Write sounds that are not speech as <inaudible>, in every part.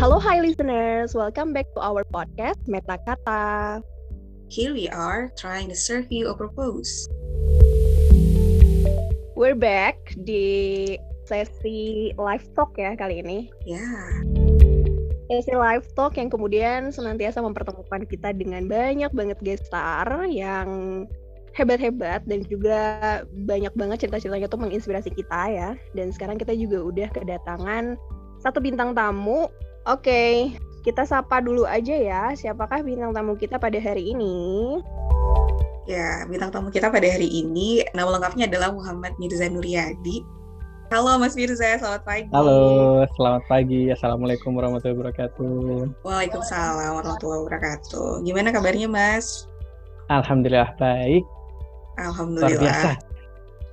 Halo, hi listeners. Welcome back to our podcast Meta Kata. Here we are trying to serve you a purpose. We're back di sesi live talk ya kali ini. Ya, yeah. Sesi live talk yang kemudian senantiasa mempertemukan kita dengan banyak banget guest star yang hebat-hebat dan juga banyak banget cerita-ceritanya tuh menginspirasi kita ya. Dan sekarang kita juga udah kedatangan satu bintang tamu Oke, okay, kita sapa dulu aja ya. Siapakah bintang tamu kita pada hari ini? Ya, bintang tamu kita pada hari ini nama lengkapnya adalah Muhammad Mirza Nuryadi. Halo Mas Mirza, selamat pagi. Halo, selamat pagi. Assalamualaikum warahmatullahi wabarakatuh. Waalaikumsalam warahmatullahi wabarakatuh. Gimana kabarnya Mas? Alhamdulillah baik. Alhamdulillah. Luar biasa.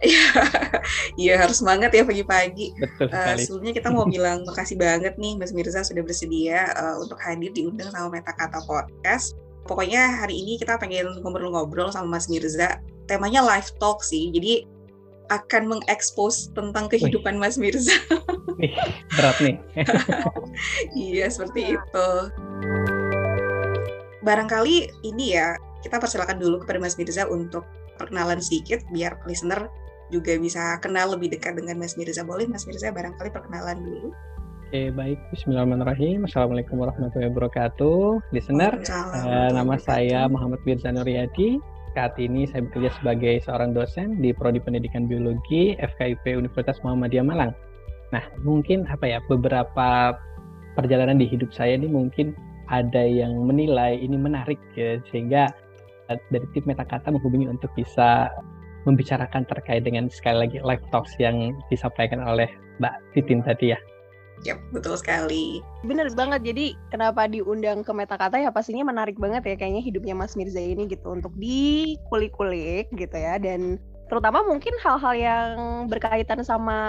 <laughs> Iya harus semangat ya pagi-pagi. Betul Uh, sebelumnya kita mau bilang makasih banget nih Mas Mirza sudah bersedia uh, untuk hadir diundang sama Meta Kata Podcast. Pokoknya hari ini kita pengen ngobrol-ngobrol sama Mas Mirza. Temanya live talk sih, jadi akan mengekspos tentang kehidupan Wih. Mas Mirza. <laughs> Nih, berat nih. iya, seperti itu. Barangkali ini ya, kita persilakan dulu kepada Mas Mirza untuk perkenalan sedikit biar listener juga bisa kenal lebih dekat dengan Mas Mirza. Boleh Mas Mirza barangkali perkenalan dulu? Oke, baik. Bismillahirrahmanirrahim. Assalamualaikum warahmatullahi wabarakatuh. Listener, uh, nama saya Muhammad Mirza Nuryadi. Saat ini saya bekerja sebagai seorang dosen di Prodi Pendidikan Biologi FKIP Universitas Muhammadiyah Malang. Nah, mungkin apa ya, beberapa perjalanan di hidup saya ini mungkin ada yang menilai ini menarik ya, sehingga eh, dari tim Metakata menghubungi untuk bisa membicarakan terkait dengan sekali lagi live talks yang disampaikan oleh Mbak Titin tadi ya. Yap, betul sekali. Bener banget. Jadi kenapa diundang ke Metakata ya pastinya menarik banget ya kayaknya hidupnya Mas Mirza ini gitu untuk dikulik-kulik gitu ya dan terutama mungkin hal-hal yang berkaitan sama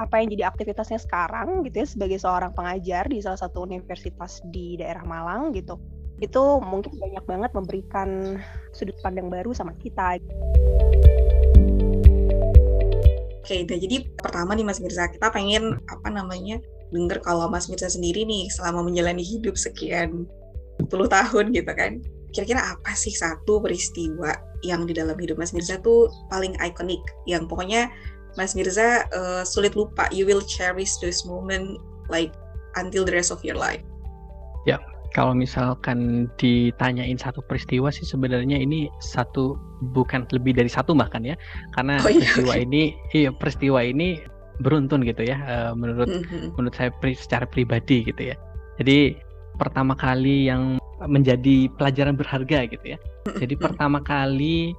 apa yang jadi aktivitasnya sekarang gitu ya sebagai seorang pengajar di salah satu universitas di daerah Malang gitu itu mungkin banyak banget memberikan sudut pandang baru sama kita. Oke, nah jadi pertama nih Mas Mirza, kita pengen apa namanya denger kalau Mas Mirza sendiri nih selama menjalani hidup sekian puluh tahun gitu kan, kira-kira apa sih satu peristiwa yang di dalam hidup Mas Mirza tuh paling ikonik, yang pokoknya Mas Mirza uh, sulit lupa, you will cherish this moment like until the rest of your life. Ya, kalau misalkan ditanyain satu peristiwa sih sebenarnya ini satu bukan lebih dari satu bahkan ya karena oh, iya, peristiwa okay. ini iya peristiwa ini beruntun gitu ya uh, menurut mm-hmm. menurut saya pri, secara pribadi gitu ya jadi pertama kali yang menjadi pelajaran berharga gitu ya jadi pertama kali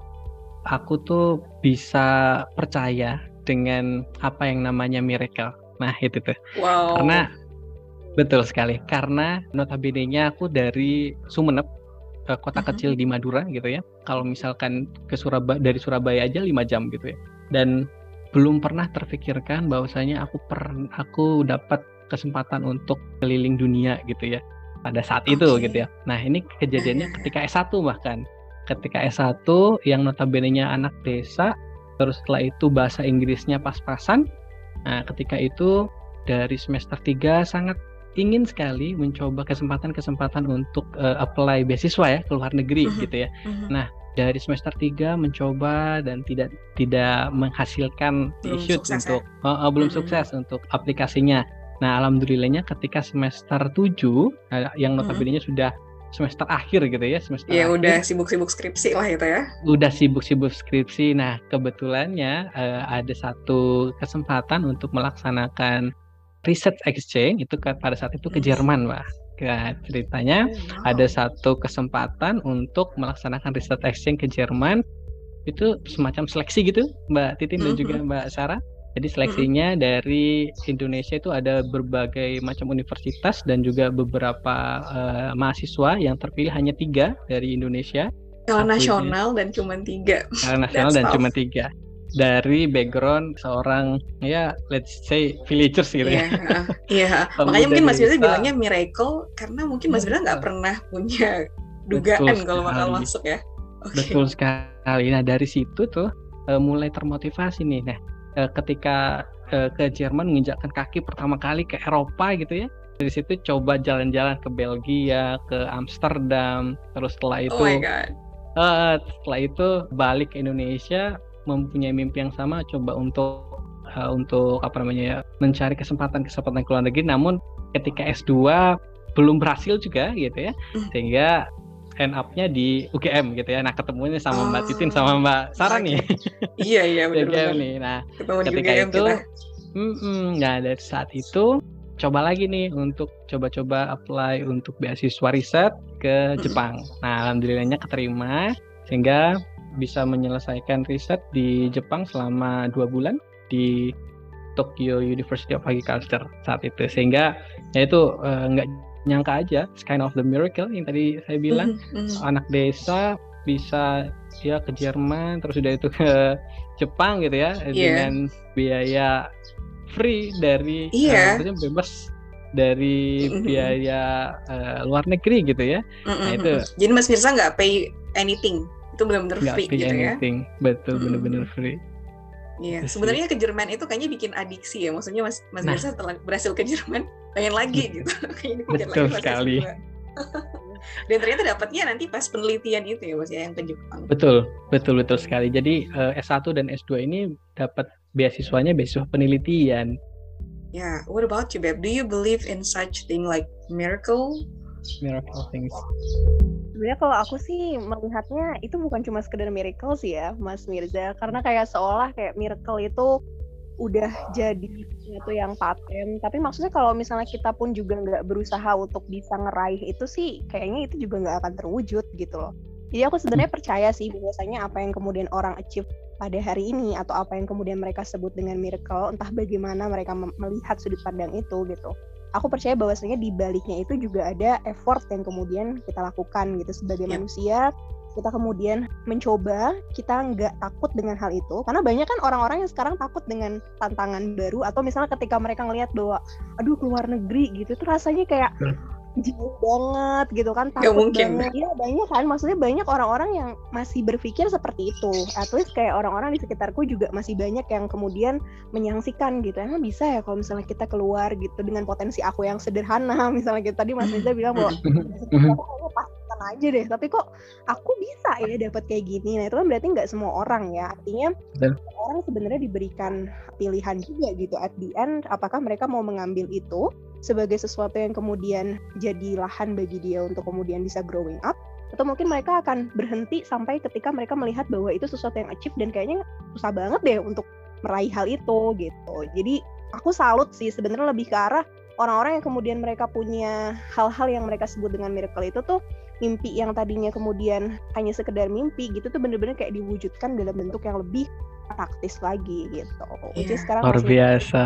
aku tuh bisa percaya dengan apa yang namanya miracle nah itu tuh wow. karena Betul sekali, karena notabene-nya aku dari Sumeneb, kota uh-huh. kecil di Madura gitu ya. Kalau misalkan ke Surabaya dari Surabaya aja lima jam gitu ya. Dan belum pernah terfikirkan bahwasanya aku per aku dapat kesempatan untuk keliling dunia gitu ya pada saat okay. itu gitu ya. Nah, ini kejadiannya <laughs> ketika S1 bahkan. Ketika S1 yang notabene-nya anak desa, terus setelah itu bahasa Inggrisnya pas-pasan. Nah, ketika itu dari semester 3 sangat ingin sekali mencoba kesempatan-kesempatan untuk uh, apply beasiswa ya ke luar negeri uh-huh. gitu ya. Uh-huh. Nah, dari semester 3 mencoba dan tidak tidak menghasilkan issue untuk ya? uh, uh, belum uh-huh. sukses untuk aplikasinya. Nah, alhamdulillahnya ketika semester 7 uh, yang notabene uh-huh. sudah semester akhir gitu ya semester ya udah sibuk-sibuk skripsi lah itu ya udah sibuk-sibuk skripsi nah kebetulannya uh, ada satu kesempatan untuk melaksanakan research exchange itu ke, pada saat itu ke Jerman, Mbak. Nah, ceritanya wow. ada satu kesempatan untuk melaksanakan research exchange ke Jerman. Itu semacam seleksi gitu, Mbak Titin mm -hmm. dan juga mm-hmm. Mbak Sarah. Jadi seleksinya mm -hmm. dari Indonesia itu ada berbagai macam universitas dan juga beberapa uh, mahasiswa yang terpilih hanya tiga dari Indonesia. Kalau nasional dan cuma tiga. Kalau nasional dan cuma tiga dari background seorang ya let's say villagers gitu ya. Iya. Yeah, Makanya mungkin Mas Firza bilangnya miracle karena mungkin Mas Firza nggak pernah punya dugaan kalau bakal masuk ya. Okay. Betul sekali. Nah dari situ tuh uh, mulai termotivasi nih. Nah uh, ketika uh, ke Jerman menginjakkan kaki pertama kali ke Eropa gitu ya. dari situ coba jalan-jalan ke Belgia, ke Amsterdam, terus setelah itu Oh my god. uh, setelah itu balik ke Indonesia mempunyai mimpi yang sama coba untuk uh, untuk apa namanya ya mencari kesempatan-kesempatan ke luar negeri namun ketika S2 belum berhasil juga gitu ya Hmm. sehingga end up-nya di UGM gitu ya nah ketemunya sama Mbak Oh, Titin sama Mbak Sarah nih Iya iya <laughs> di UGM benar-benar. nih nah Ketemu di ketika UGM itu kita. mm-mm, nah dari saat itu coba lagi nih untuk coba-coba apply untuk beasiswa riset ke Mm-mm. Jepang nah alhamdulillahnya keterima sehingga bisa menyelesaikan riset di Jepang selama dua bulan di Tokyo University of Agriculture saat itu sehingga ya itu eh, nggak nyangka aja it's kind of the miracle yang tadi saya bilang Mhm, mhm. anak desa bisa ya ke Jerman terus udah itu ke Jepang gitu ya Iya. dengan biaya free dari Iya. eh, maksudnya bebas dari Mhm. biaya eh, luar negeri gitu ya Mhm, Nah, mhm. itu. Jadi Mas Mirza nggak pay anything. Itu benar-benar free pay gitu ya. anything betul Mm-mm. bener-bener free Iya, sebenarnya ke Jerman itu kayaknya bikin adiksi ya. Maksudnya Mas Mas Nah. Setelah berhasil ke Jerman, pengen lagi gitu. <laughs> Kayaknya dikejar Betul lagi sekali. S2. <laughs> Dan ternyata dapatnya nanti pas penelitian itu ya Mas ya yang ke Jepang. betul betul betul sekali jadi eh, S1 dan S2 ini dapat beasiswanya beasiswa penelitian Ya, what about you, Beb? Do you believe in such thing like miracle? Miracle things Sebenarnya kalau aku sih melihatnya itu bukan cuma sekedar miracle sih ya, Mas Mirza. Karena kayak seolah kayak miracle itu udah jadi sesuatu yang paten. Tapi maksudnya kalau misalnya kita pun juga nggak berusaha untuk bisa ngeraih itu sih, kayaknya itu juga nggak akan terwujud gitu loh. Jadi aku sebenarnya percaya sih bahwasanya apa yang kemudian orang achieve pada hari ini atau apa yang kemudian mereka sebut dengan miracle, entah bagaimana mereka melihat sudut pandang itu gitu aku percaya bahwasanya di baliknya itu juga ada effort yang kemudian kita lakukan gitu sebagai Yap. manusia kita kemudian mencoba kita nggak takut dengan hal itu karena banyak kan orang-orang yang sekarang takut dengan tantangan baru atau misalnya ketika mereka ngelihat bahwa aduh keluar negeri gitu tuh rasanya kayak Hmm. Jauh banget gitu kan takut mungkin. banget. Iya banyak kan maksudnya banyak orang-orang yang masih berpikir seperti itu. At least kayak orang-orang di sekitarku juga masih banyak yang kemudian menyangsikan gitu. Emang bisa ya kalau misalnya kita keluar gitu dengan potensi aku yang sederhana? <laughs> Misalnya gitu tadi Mas Riza bilang bahwa <laughs> aku kayaknya pas-pasan aja deh. Tapi kok aku bisa ya dapat kayak gini? Nah itu kan berarti nggak semua orang ya. Artinya Betul. orang sebenarnya diberikan pilihan juga gitu. At the end apakah mereka mau mengambil itu sebagai sesuatu yang kemudian jadi lahan bagi dia untuk kemudian bisa growing up atau mungkin mereka akan berhenti sampai ketika mereka melihat bahwa itu sesuatu yang achieve dan kayaknya susah banget deh untuk meraih hal itu gitu jadi aku salut sih sebenarnya lebih ke arah orang-orang yang kemudian mereka punya hal-hal yang mereka sebut dengan miracle itu tuh mimpi yang tadinya kemudian hanya sekedar mimpi gitu tuh bener-bener kayak diwujudkan dalam bentuk yang lebih praktis lagi gitu. Which is Iya. sekarang luar masih biasa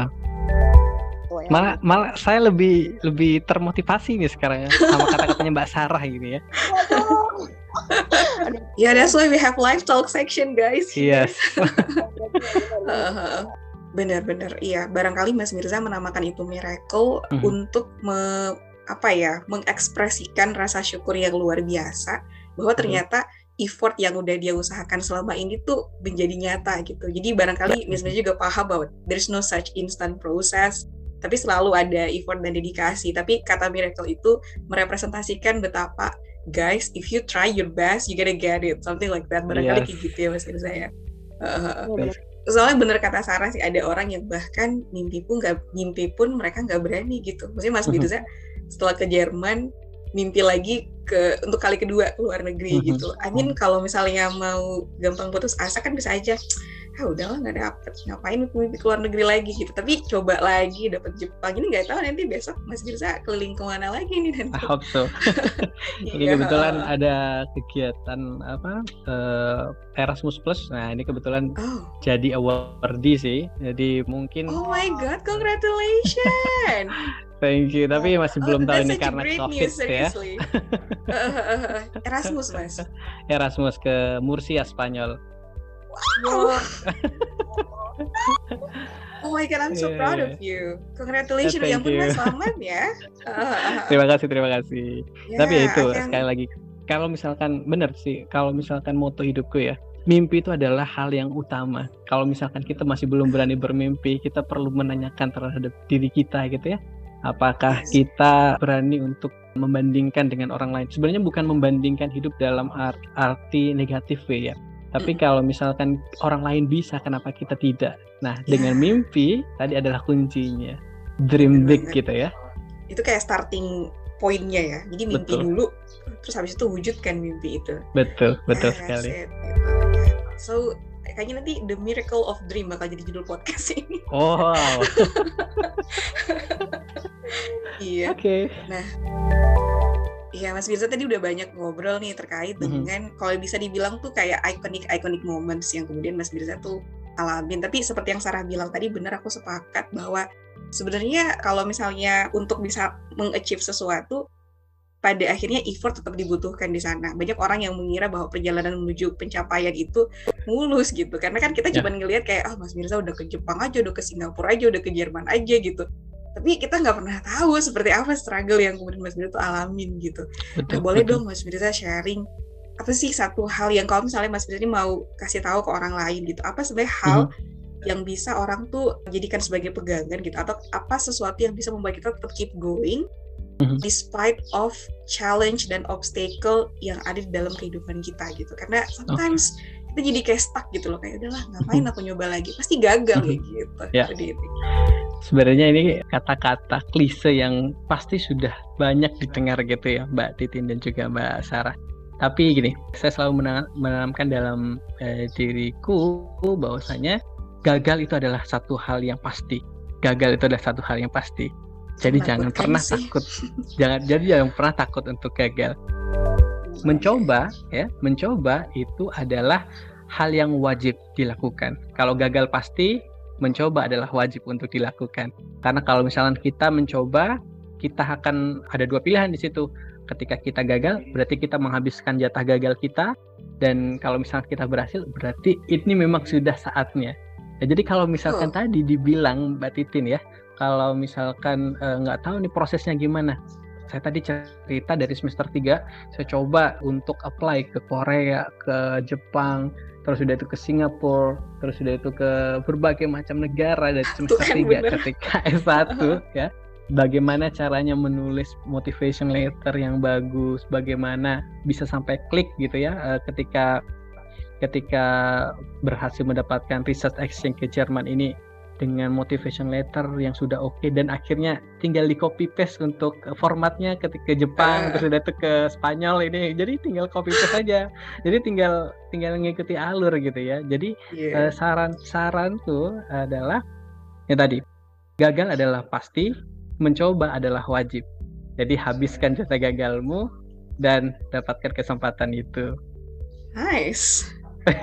gitu ya. malah malah saya lebih lebih termotivasi nih sekarang ya sama <laughs> kata-katanya Mbak Sarah gitu ya. <laughs> Ya, that's why we have live talk section, guys. yes. <laughs> Benar-benar, iya. Barangkali Mas Mirza menamakan itu miracle Mhm. untuk me, apa ya, mengekspresikan rasa syukur yang luar biasa bahwa Mhm. ternyata effort yang udah dia usahakan selama ini tuh menjadi nyata gitu. Jadi barangkali Mas Mirza juga paham bahwa there's no such instant process, tapi selalu ada effort dan dedikasi. Tapi kata miracle itu merepresentasikan betapa guys, if you try your best, you gonna get it. Something like that. Barangkali Yes. kayak gitu ya ya. Heeh Iya, bener. soalnya bener kata Sarah sih ada orang yang bahkan mimpi pun nggak mimpi pun mereka nggak berani gitu maksudnya Mas. Mirza setelah ke Jerman mimpi lagi ke untuk kali kedua ke luar negeri gitu I mean kalau misalnya mau gampang putus asa kan bisa aja ah udahlah nggak dapet ngapain mimpi ke luar negeri lagi? Gitu. Tapi coba lagi dapet Jepang ini nggak tahu nanti besok Mas Mirza keliling ke mana lagi nih I nanti. Hope so ini Iya. kebetulan ada kegiatan apa eh, Erasmus Plus. Nah ini kebetulan oh. jadi awardee sih. Jadi mungkin oh my god congratulations! <laughs> Thank you. Tapi masih belum oh, tahu that's ini karena covid news, ya. <laughs> eh, eh. Erasmus mas. Erasmus ke Murcia Spanyol Oh. <laughs> oh my god, I'm so Iya, proud of you. Congratulations, ya ampun you. mas, selamat ya. <laughs> Uh, terima kasih terima kasih ya, tapi ya itu I can- sekali lagi kalau misalkan benar sih kalau misalkan moto hidupku ya mimpi itu adalah hal yang utama kalau misalkan kita masih belum berani bermimpi kita perlu menanyakan terhadap diri kita gitu ya Apakah Yes. kita berani untuk membandingkan dengan orang lain? Sebenarnya bukan membandingkan hidup dalam ar- arti negatif ya. Tapi Mm. kalau misalkan orang lain bisa, kenapa kita tidak? Nah, dengan mimpi tadi adalah kuncinya. Dream Bener big banget. gitu ya. Itu kayak starting pointnya ya. Jadi mimpi Betul. dulu, terus habis itu wujudkan mimpi itu. Betul, betul That's sekali. it, gitu. So kayaknya nanti The Miracle of Dream bakal jadi judul podcast ini. Oh, wow. <laughs> iya. Oke. Iya, Mas Mirza tadi udah banyak ngobrol nih terkait Mhm. dengan kalau bisa dibilang tuh kayak iconic-iconic moments yang kemudian Mas Mirza tuh alamin. Tapi seperti yang Sarah bilang tadi benar aku sepakat bahwa sebenarnya kalau misalnya untuk bisa mengachieve sesuatu pada akhirnya effort tetap dibutuhkan di sana. Banyak orang yang mengira bahwa perjalanan menuju pencapaian itu mulus gitu. Karena kan kita Ya. cuma ngelihat kayak ah Mas Mirza udah ke Jepang aja, udah ke Singapura aja, udah ke Jerman aja gitu. Tapi kita nggak pernah tahu seperti apa struggle yang kemudian Mas Mirza tuh alamin gitu. Nah, Betul. boleh betul. dong Mas Mirza sharing apa sih satu hal yang kalau misalnya Mas Mirza ini mau kasih tahu ke orang lain gitu. Apa sebenarnya hal Mhm. yang bisa orang tuh jadikan sebagai pegangan gitu atau apa sesuatu yang bisa membuat kita tetap keep going Mhm. despite of challenge dan obstacle yang ada di dalam kehidupan kita gitu. Karena sometimes kita jadi kayak stuck gitu loh kayak udahlah ngapain aku nyoba lagi pasti gagal kayak gitu. Ya. Itu dia. Sebenarnya ini kata-kata klise yang pasti sudah banyak didengar gitu ya Mbak Titin dan juga Mbak Sarah. Tapi gini, saya selalu mena- menanamkan dalam eh, diriku bahwasanya gagal itu adalah satu hal yang pasti. Gagal itu adalah satu hal yang pasti. Jadi jangan Menakutkan pernah sih. takut. <laughs> Jangan jadi jangan pernah takut untuk gagal. Mencoba ya, mencoba itu adalah hal yang wajib dilakukan. Kalau gagal pasti, mencoba adalah wajib untuk dilakukan. Karena kalau misalnya kita mencoba, kita akan ada dua pilihan di situ. Ketika kita gagal, berarti kita menghabiskan jatah gagal kita. Dan kalau misalnya kita berhasil, berarti ini memang sudah saatnya. Nah, jadi kalau misalkan tadi dibilang Mbak Titin ya, kalau misalkan eh, nggak tahu nih prosesnya gimana. Saya tadi cerita dari semester 3, saya coba untuk apply ke Korea, ke Jepang, terus udah itu ke Singapura, terus udah itu ke berbagai macam negara dari semester kan 3 bener. ketika <laughs> S1 ya. Bagaimana caranya menulis motivation letter yang bagus, bagaimana bisa sampai klik gitu ya eh, ketika ketika berhasil mendapatkan research exchange ke Jerman ini dengan motivation letter yang sudah oke dan akhirnya tinggal di copy paste untuk formatnya ketika Jepang Ah. terus udah itu ke Spanyol ini jadi tinggal copy paste aja jadi tinggal tinggal mengikuti alur gitu ya jadi Iya. eh, saran-saran tuh adalah yang tadi gagal adalah pasti mencoba adalah wajib jadi habiskan jatah gagalmu dan dapatkan kesempatan itu Nice. <laughs>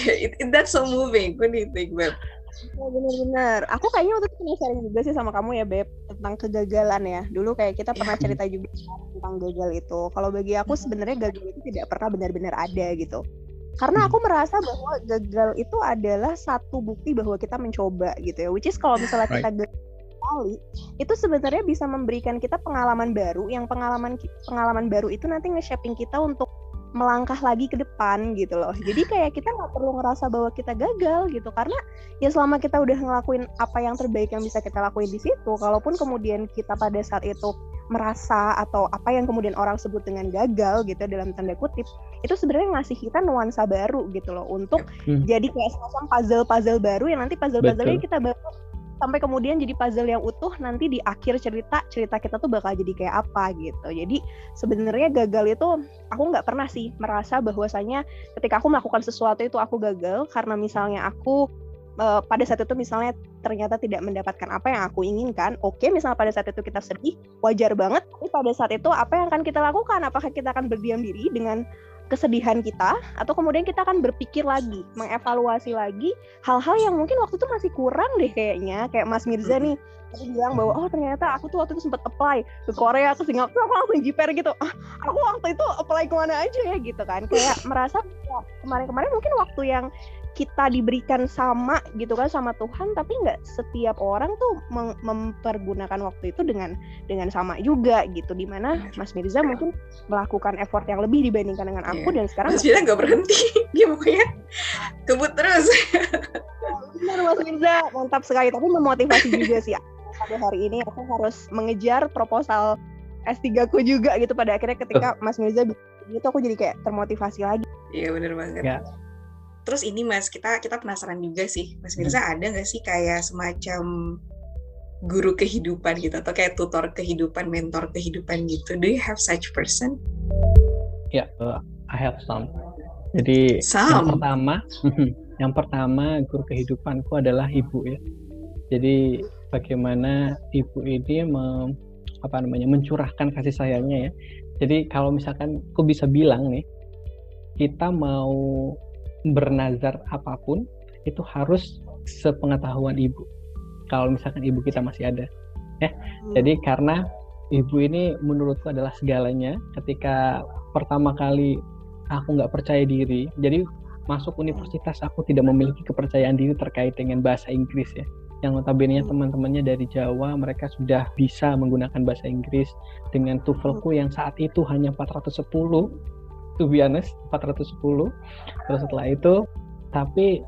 It, it- that's so moving. What do you think, Beb? Ya, bener-bener. Aku kayaknya waktu itu pernah sharing juga sih sama kamu ya, Beb, tentang kegagalan ya. Dulu kayak kita pernah Iya. cerita juga tentang gagal itu. Kalau bagi aku Mhm. sebenarnya gagal itu tidak pernah benar-benar ada gitu. Karena aku merasa bahwa gagal itu adalah satu bukti bahwa kita mencoba gitu ya. Which is kalau misalnya Right. kita gagal sekali, itu sebenarnya bisa memberikan kita pengalaman baru. Yang pengalaman pengalaman baru itu nanti nge-shaping kita untuk melangkah lagi ke depan gitu loh. Jadi kayak kita nggak perlu ngerasa bahwa kita gagal gitu karena ya selama kita udah ngelakuin apa yang terbaik yang bisa kita lakuin di situ, kalaupun kemudian kita pada saat itu merasa atau apa yang kemudian orang sebut dengan gagal gitu dalam tanda kutip, itu sebenarnya ngasih kita nuansa baru gitu loh untuk Hmm. jadi kayak semacam puzzle-puzzle baru yang nanti puzzle-puzzlenya kita bangun sampai kemudian jadi puzzle yang utuh nanti di akhir cerita cerita kita tuh bakal jadi kayak apa gitu. Jadi sebenarnya gagal itu aku nggak pernah sih merasa bahwasanya ketika aku melakukan sesuatu itu aku gagal karena misalnya aku eh, pada saat itu misalnya ternyata tidak mendapatkan apa yang aku inginkan. Oke, misalnya pada saat itu kita sedih, wajar banget. Tapi pada saat itu apa yang akan kita lakukan? Apakah kita akan berdiam diri dengan kesedihan kita atau kemudian kita akan berpikir lagi, mengevaluasi lagi hal-hal yang mungkin waktu itu masih kurang deh kayaknya. Kayak Mas Mirza nih tadi bilang bahwa oh ternyata aku tuh waktu itu sempat apply ke Korea ke Singapura aku langsung jiper gitu. Ah, aku waktu itu apply ke mana aja ya gitu kan. Kayak <laughs> merasa kemarin-kemarin mungkin waktu yang kita diberikan sama gitu kan sama Tuhan tapi nggak setiap orang tuh mempergunakan waktu itu dengan dengan sama juga gitu di mana. Mas Mirza mungkin melakukan effort yang lebih dibandingkan dengan aku Iya. dan sekarang Mas Vira nggak berhenti. <laughs> Dia pokoknya kebut terus. Benar Mas Mirza, mantap sekali. Tapi memotivasi juga sih. sampai hari ini aku harus mengejar proposal S3 ku juga gitu pada akhirnya ketika Mas Mirza itu aku jadi kayak termotivasi lagi. Iya bener banget. Ya. Terus ini Mas, kita kita penasaran juga sih, Mas Mirza hmm. ada nggak sih kayak semacam guru kehidupan gitu atau kayak tutor kehidupan, mentor kehidupan gitu? Do you have such person? Ya, yeah, uh, I have some. Jadi some. yang pertama, <laughs> yang pertama guru kehidupanku adalah ibu ya. Jadi bagaimana ibu ini me, apa namanya mencurahkan kasih sayangnya ya. Jadi kalau misalkan aku bisa bilang nih, kita mau bernazar apa pun itu harus sepengetahuan ibu kalau misalkan ibu kita masih ada ya hmm. jadi karena ibu ini menurutku adalah segalanya ketika pertama kali aku nggak percaya diri jadi masuk universitas aku tidak memiliki kepercayaan diri terkait dengan bahasa Inggris ya yang notabene hmm. teman-temannya dari Jawa mereka sudah bisa menggunakan bahasa Inggris dengan TOEFLku yang saat itu hanya 410 to be honest 410 terus setelah itu tapi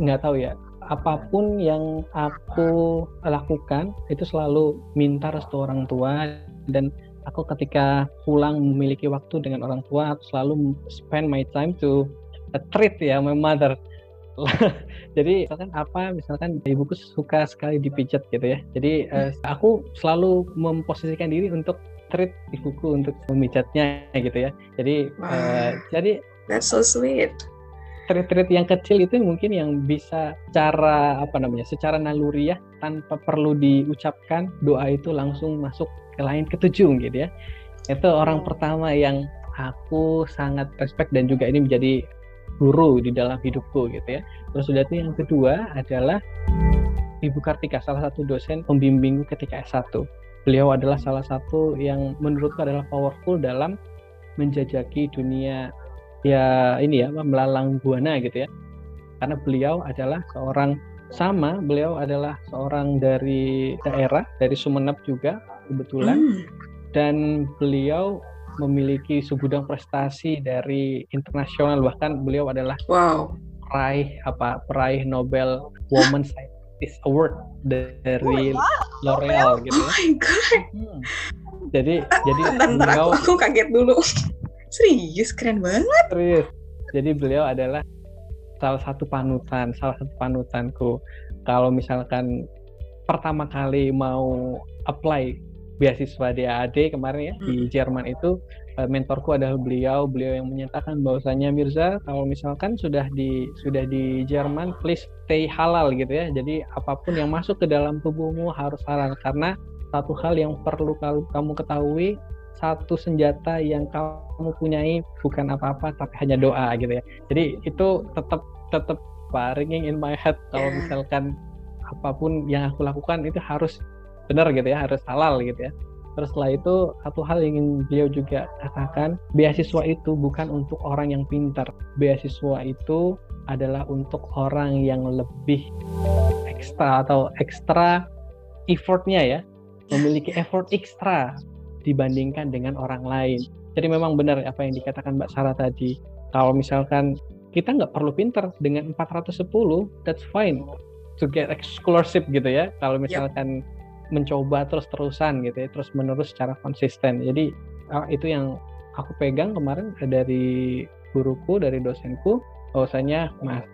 nggak tahu ya apa pun yang aku lakukan itu selalu minta restu orang tua. Dan aku ketika pulang memiliki waktu dengan orang tua aku selalu spend my time to treat ya my mother. <laughs> Jadi misalkan apa misalkan ibuku suka sekali dipijat gitu ya. Jadi uh, aku selalu memposisikan diri untuk treat ibuku untuk memijatnya gitu ya. Jadi wow. uh, jadi that's so sweet. treat-treat yang kecil itu mungkin yang bisa cara apa namanya secara naluriah tanpa perlu diucapkan doa itu langsung masuk ke lain ketujuh gitu ya. Itu orang pertama yang aku sangat respect dan juga ini menjadi guru di dalam hidupku gitu ya. Terus sudah itu yang kedua adalah Ibu Kartika salah satu dosen pembimbingku ketika S1 beliau adalah salah satu yang menurutku adalah powerful dalam menjajaki dunia ya ini ya melalang buana gitu ya. Karena beliau adalah seorang sama beliau adalah seorang dari daerah dari Sumeneb juga kebetulan. Hmm. dan beliau memiliki segudang prestasi dari internasional bahkan beliau adalah wow. peraih apa peraih Nobel Women Scientist Award dari oh. L'Oreal gitu ya. Oh my god. Hmm. Jadi jadi beliau aku kaget dulu. Serius, keren banget. Serius. Jadi beliau adalah salah satu panutan, salah satu panutanku. Kalau misalkan pertama kali mau apply beasiswa di AAD kemarin ya hmm. di Jerman itu eh, mentorku adalah beliau beliau yang menyatakan bahwasanya Mirza kalau misalkan sudah di sudah di Jerman please stay halal gitu ya jadi apa pun yang masuk ke dalam tubuhmu harus halal karena satu hal yang perlu kamu ketahui satu senjata yang kamu punyai bukan apa-apa tapi hanya doa gitu ya. Jadi itu tetap tetap ringing in my head kalau misalkan apa pun yang aku lakukan itu harus benar gitu ya, harus halal gitu ya. Terus setelah itu satu hal yang ingin beliau juga katakan, beasiswa itu bukan untuk orang yang pintar. Beasiswa itu adalah untuk orang yang lebih ekstra atau ekstra effortnya ya, memiliki effort ekstra dibandingkan dengan orang lain. Jadi memang benar apa yang dikatakan Mbak Sarah tadi. Kalau misalkan kita nggak perlu pinter dengan 410, that's fine to get scholarship gitu ya. Kalau misalkan yep. Mencoba terus-terusan gitu ya, terus menerus secara konsisten. Jadi ah, itu yang aku pegang kemarin dari guruku, dari dosenku, bahwasanya mas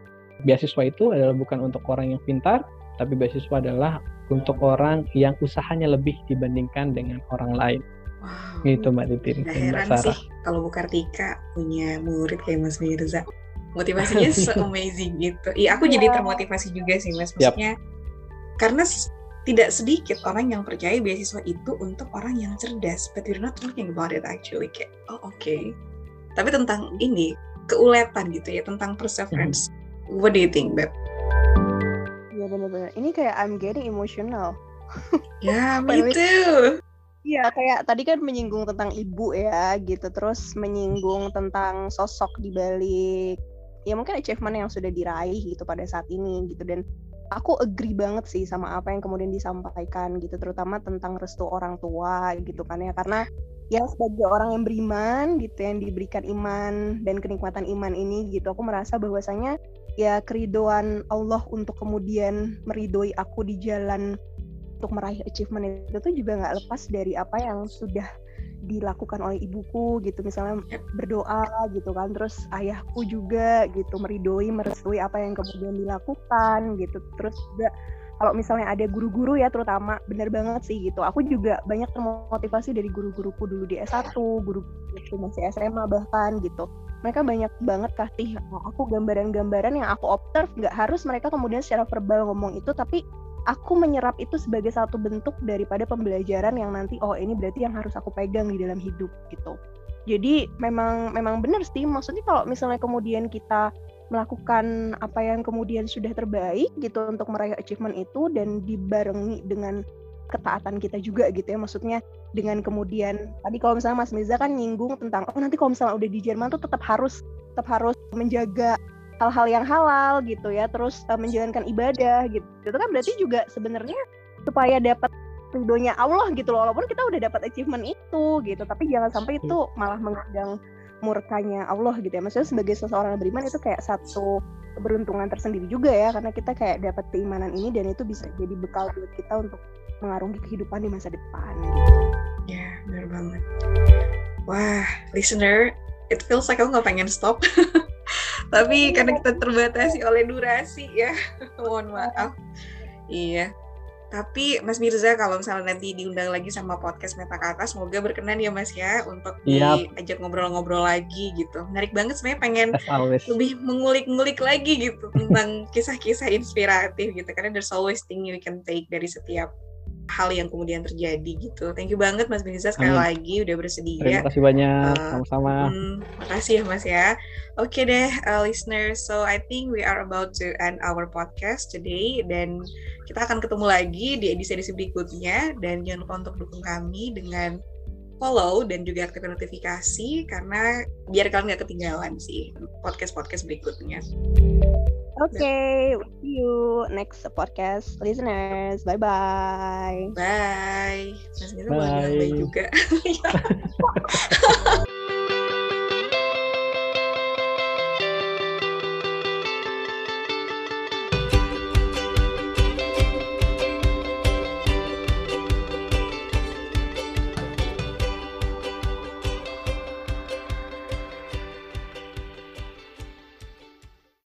beasiswa itu adalah bukan untuk orang yang pintar, tapi beasiswa adalah untuk orang yang usahanya lebih dibandingkan dengan orang lain. Wow. Gitu Mbak Titin. Gak heran Mbak sih kalau Bu Kartika punya murid kayak Mas Mirza. Motivasinya <laughs> se-amazing gitu. Iya, aku jadi iya. termotivasi juga sih Mas. Maksudnya yep. karena tidak sedikit orang yang percaya beasiswa itu untuk orang yang cerdas. But we're not talking about it actually. Kayak, oh oke. Okay. Tapi tentang ini, keuletan gitu ya, tentang perseverance. Hmm. What do you think, Beb? Iya benar-benar. Ini kayak I'm getting emotional. <laughs> Ya, yeah, me too. Iya, kayak tadi kan menyinggung tentang ibu ya, gitu. Terus menyinggung tentang sosok di balik ya mungkin achievement yang sudah diraih gitu pada saat ini gitu dan aku agree banget sih sama apa yang kemudian disampaikan gitu terutama tentang restu orang tua gitu kan ya. Karena ya sebagai orang yang beriman gitu yang diberikan iman dan kenikmatan iman ini gitu aku merasa bahwasanya ya keridoan Allah untuk kemudian meridoi aku di jalan untuk meraih achievement itu tuh juga nggak lepas dari apa yang sudah dilakukan oleh ibuku gitu misalnya berdoa gitu kan terus ayahku juga gitu meridoi merestui apa yang kemudian dilakukan gitu. Terus juga kalau misalnya ada guru-guru ya terutama bener banget sih gitu. Aku juga banyak termotivasi dari guru-guruku dulu di S1 guru waktu masih SMA bahkan gitu. Mereka banyak banget kasih aku gambaran-gambaran yang aku observe. Nggak harus mereka kemudian secara verbal ngomong itu tapi aku menyerap itu sebagai satu bentuk daripada pembelajaran yang nanti oh ini berarti yang harus aku pegang di dalam hidup gitu. Jadi memang memang benar sih maksudnya kalau misalnya kemudian kita melakukan apa yang kemudian sudah terbaik gitu untuk meraih achievement itu dan dibarengi dengan ketaatan kita juga gitu ya. Maksudnya dengan kemudian tadi kalau misalnya Mas Miza kan nyinggung tentang oh nanti kalau misalnya udah di Jerman tuh tetap harus tetap harus menjaga hal-hal yang halal gitu ya terus uh, menjalankan ibadah gitu itu kan berarti juga sebenarnya supaya dapat ridhonya Allah gitu loh walaupun kita udah dapat achievement itu gitu tapi jangan sampai itu malah mengundang murkanya Allah gitu ya maksudnya sebagai seseorang yang beriman itu kayak satu keberuntungan tersendiri juga ya karena kita kayak dapat keimanan ini dan itu bisa jadi bekal buat kita untuk mengarungi kehidupan di masa depan gitu. Ya, benar banget. Wah, listener, it feels like aku nggak pengen stop. <laughs> Tapi karena kita terbatasi oleh durasi ya, <laughs> mohon maaf. Iya. Tapi Mas Mirza kalau misalnya nanti diundang lagi sama podcast Metakata, semoga berkenan ya Mas ya untuk yep. diajak ngobrol-ngobrol lagi gitu. Menarik banget sebenarnya pengen lebih mengulik-ngulik lagi gitu tentang kisah-kisah inspiratif gitu. Karena there's always thing you can take dari setiap hal yang kemudian terjadi gitu. Thank you banget Mas Mirza sekali Amin. lagi udah bersedia. Terima kasih banyak, uh, sama-sama. Hmm, makasih ya Mas ya. Oke okay deh uh, listeners, so I think we are about to end our podcast today dan kita akan ketemu lagi di edisi-edisi berikutnya dan jangan lupa untuk dukung kami dengan follow dan juga aktifkan notifikasi karena biar kalian nggak ketinggalan sih podcast-podcast berikutnya. Oke, okay, see you next podcast listeners. Bye bye. Bye. Bye. Bye juga. <laughs>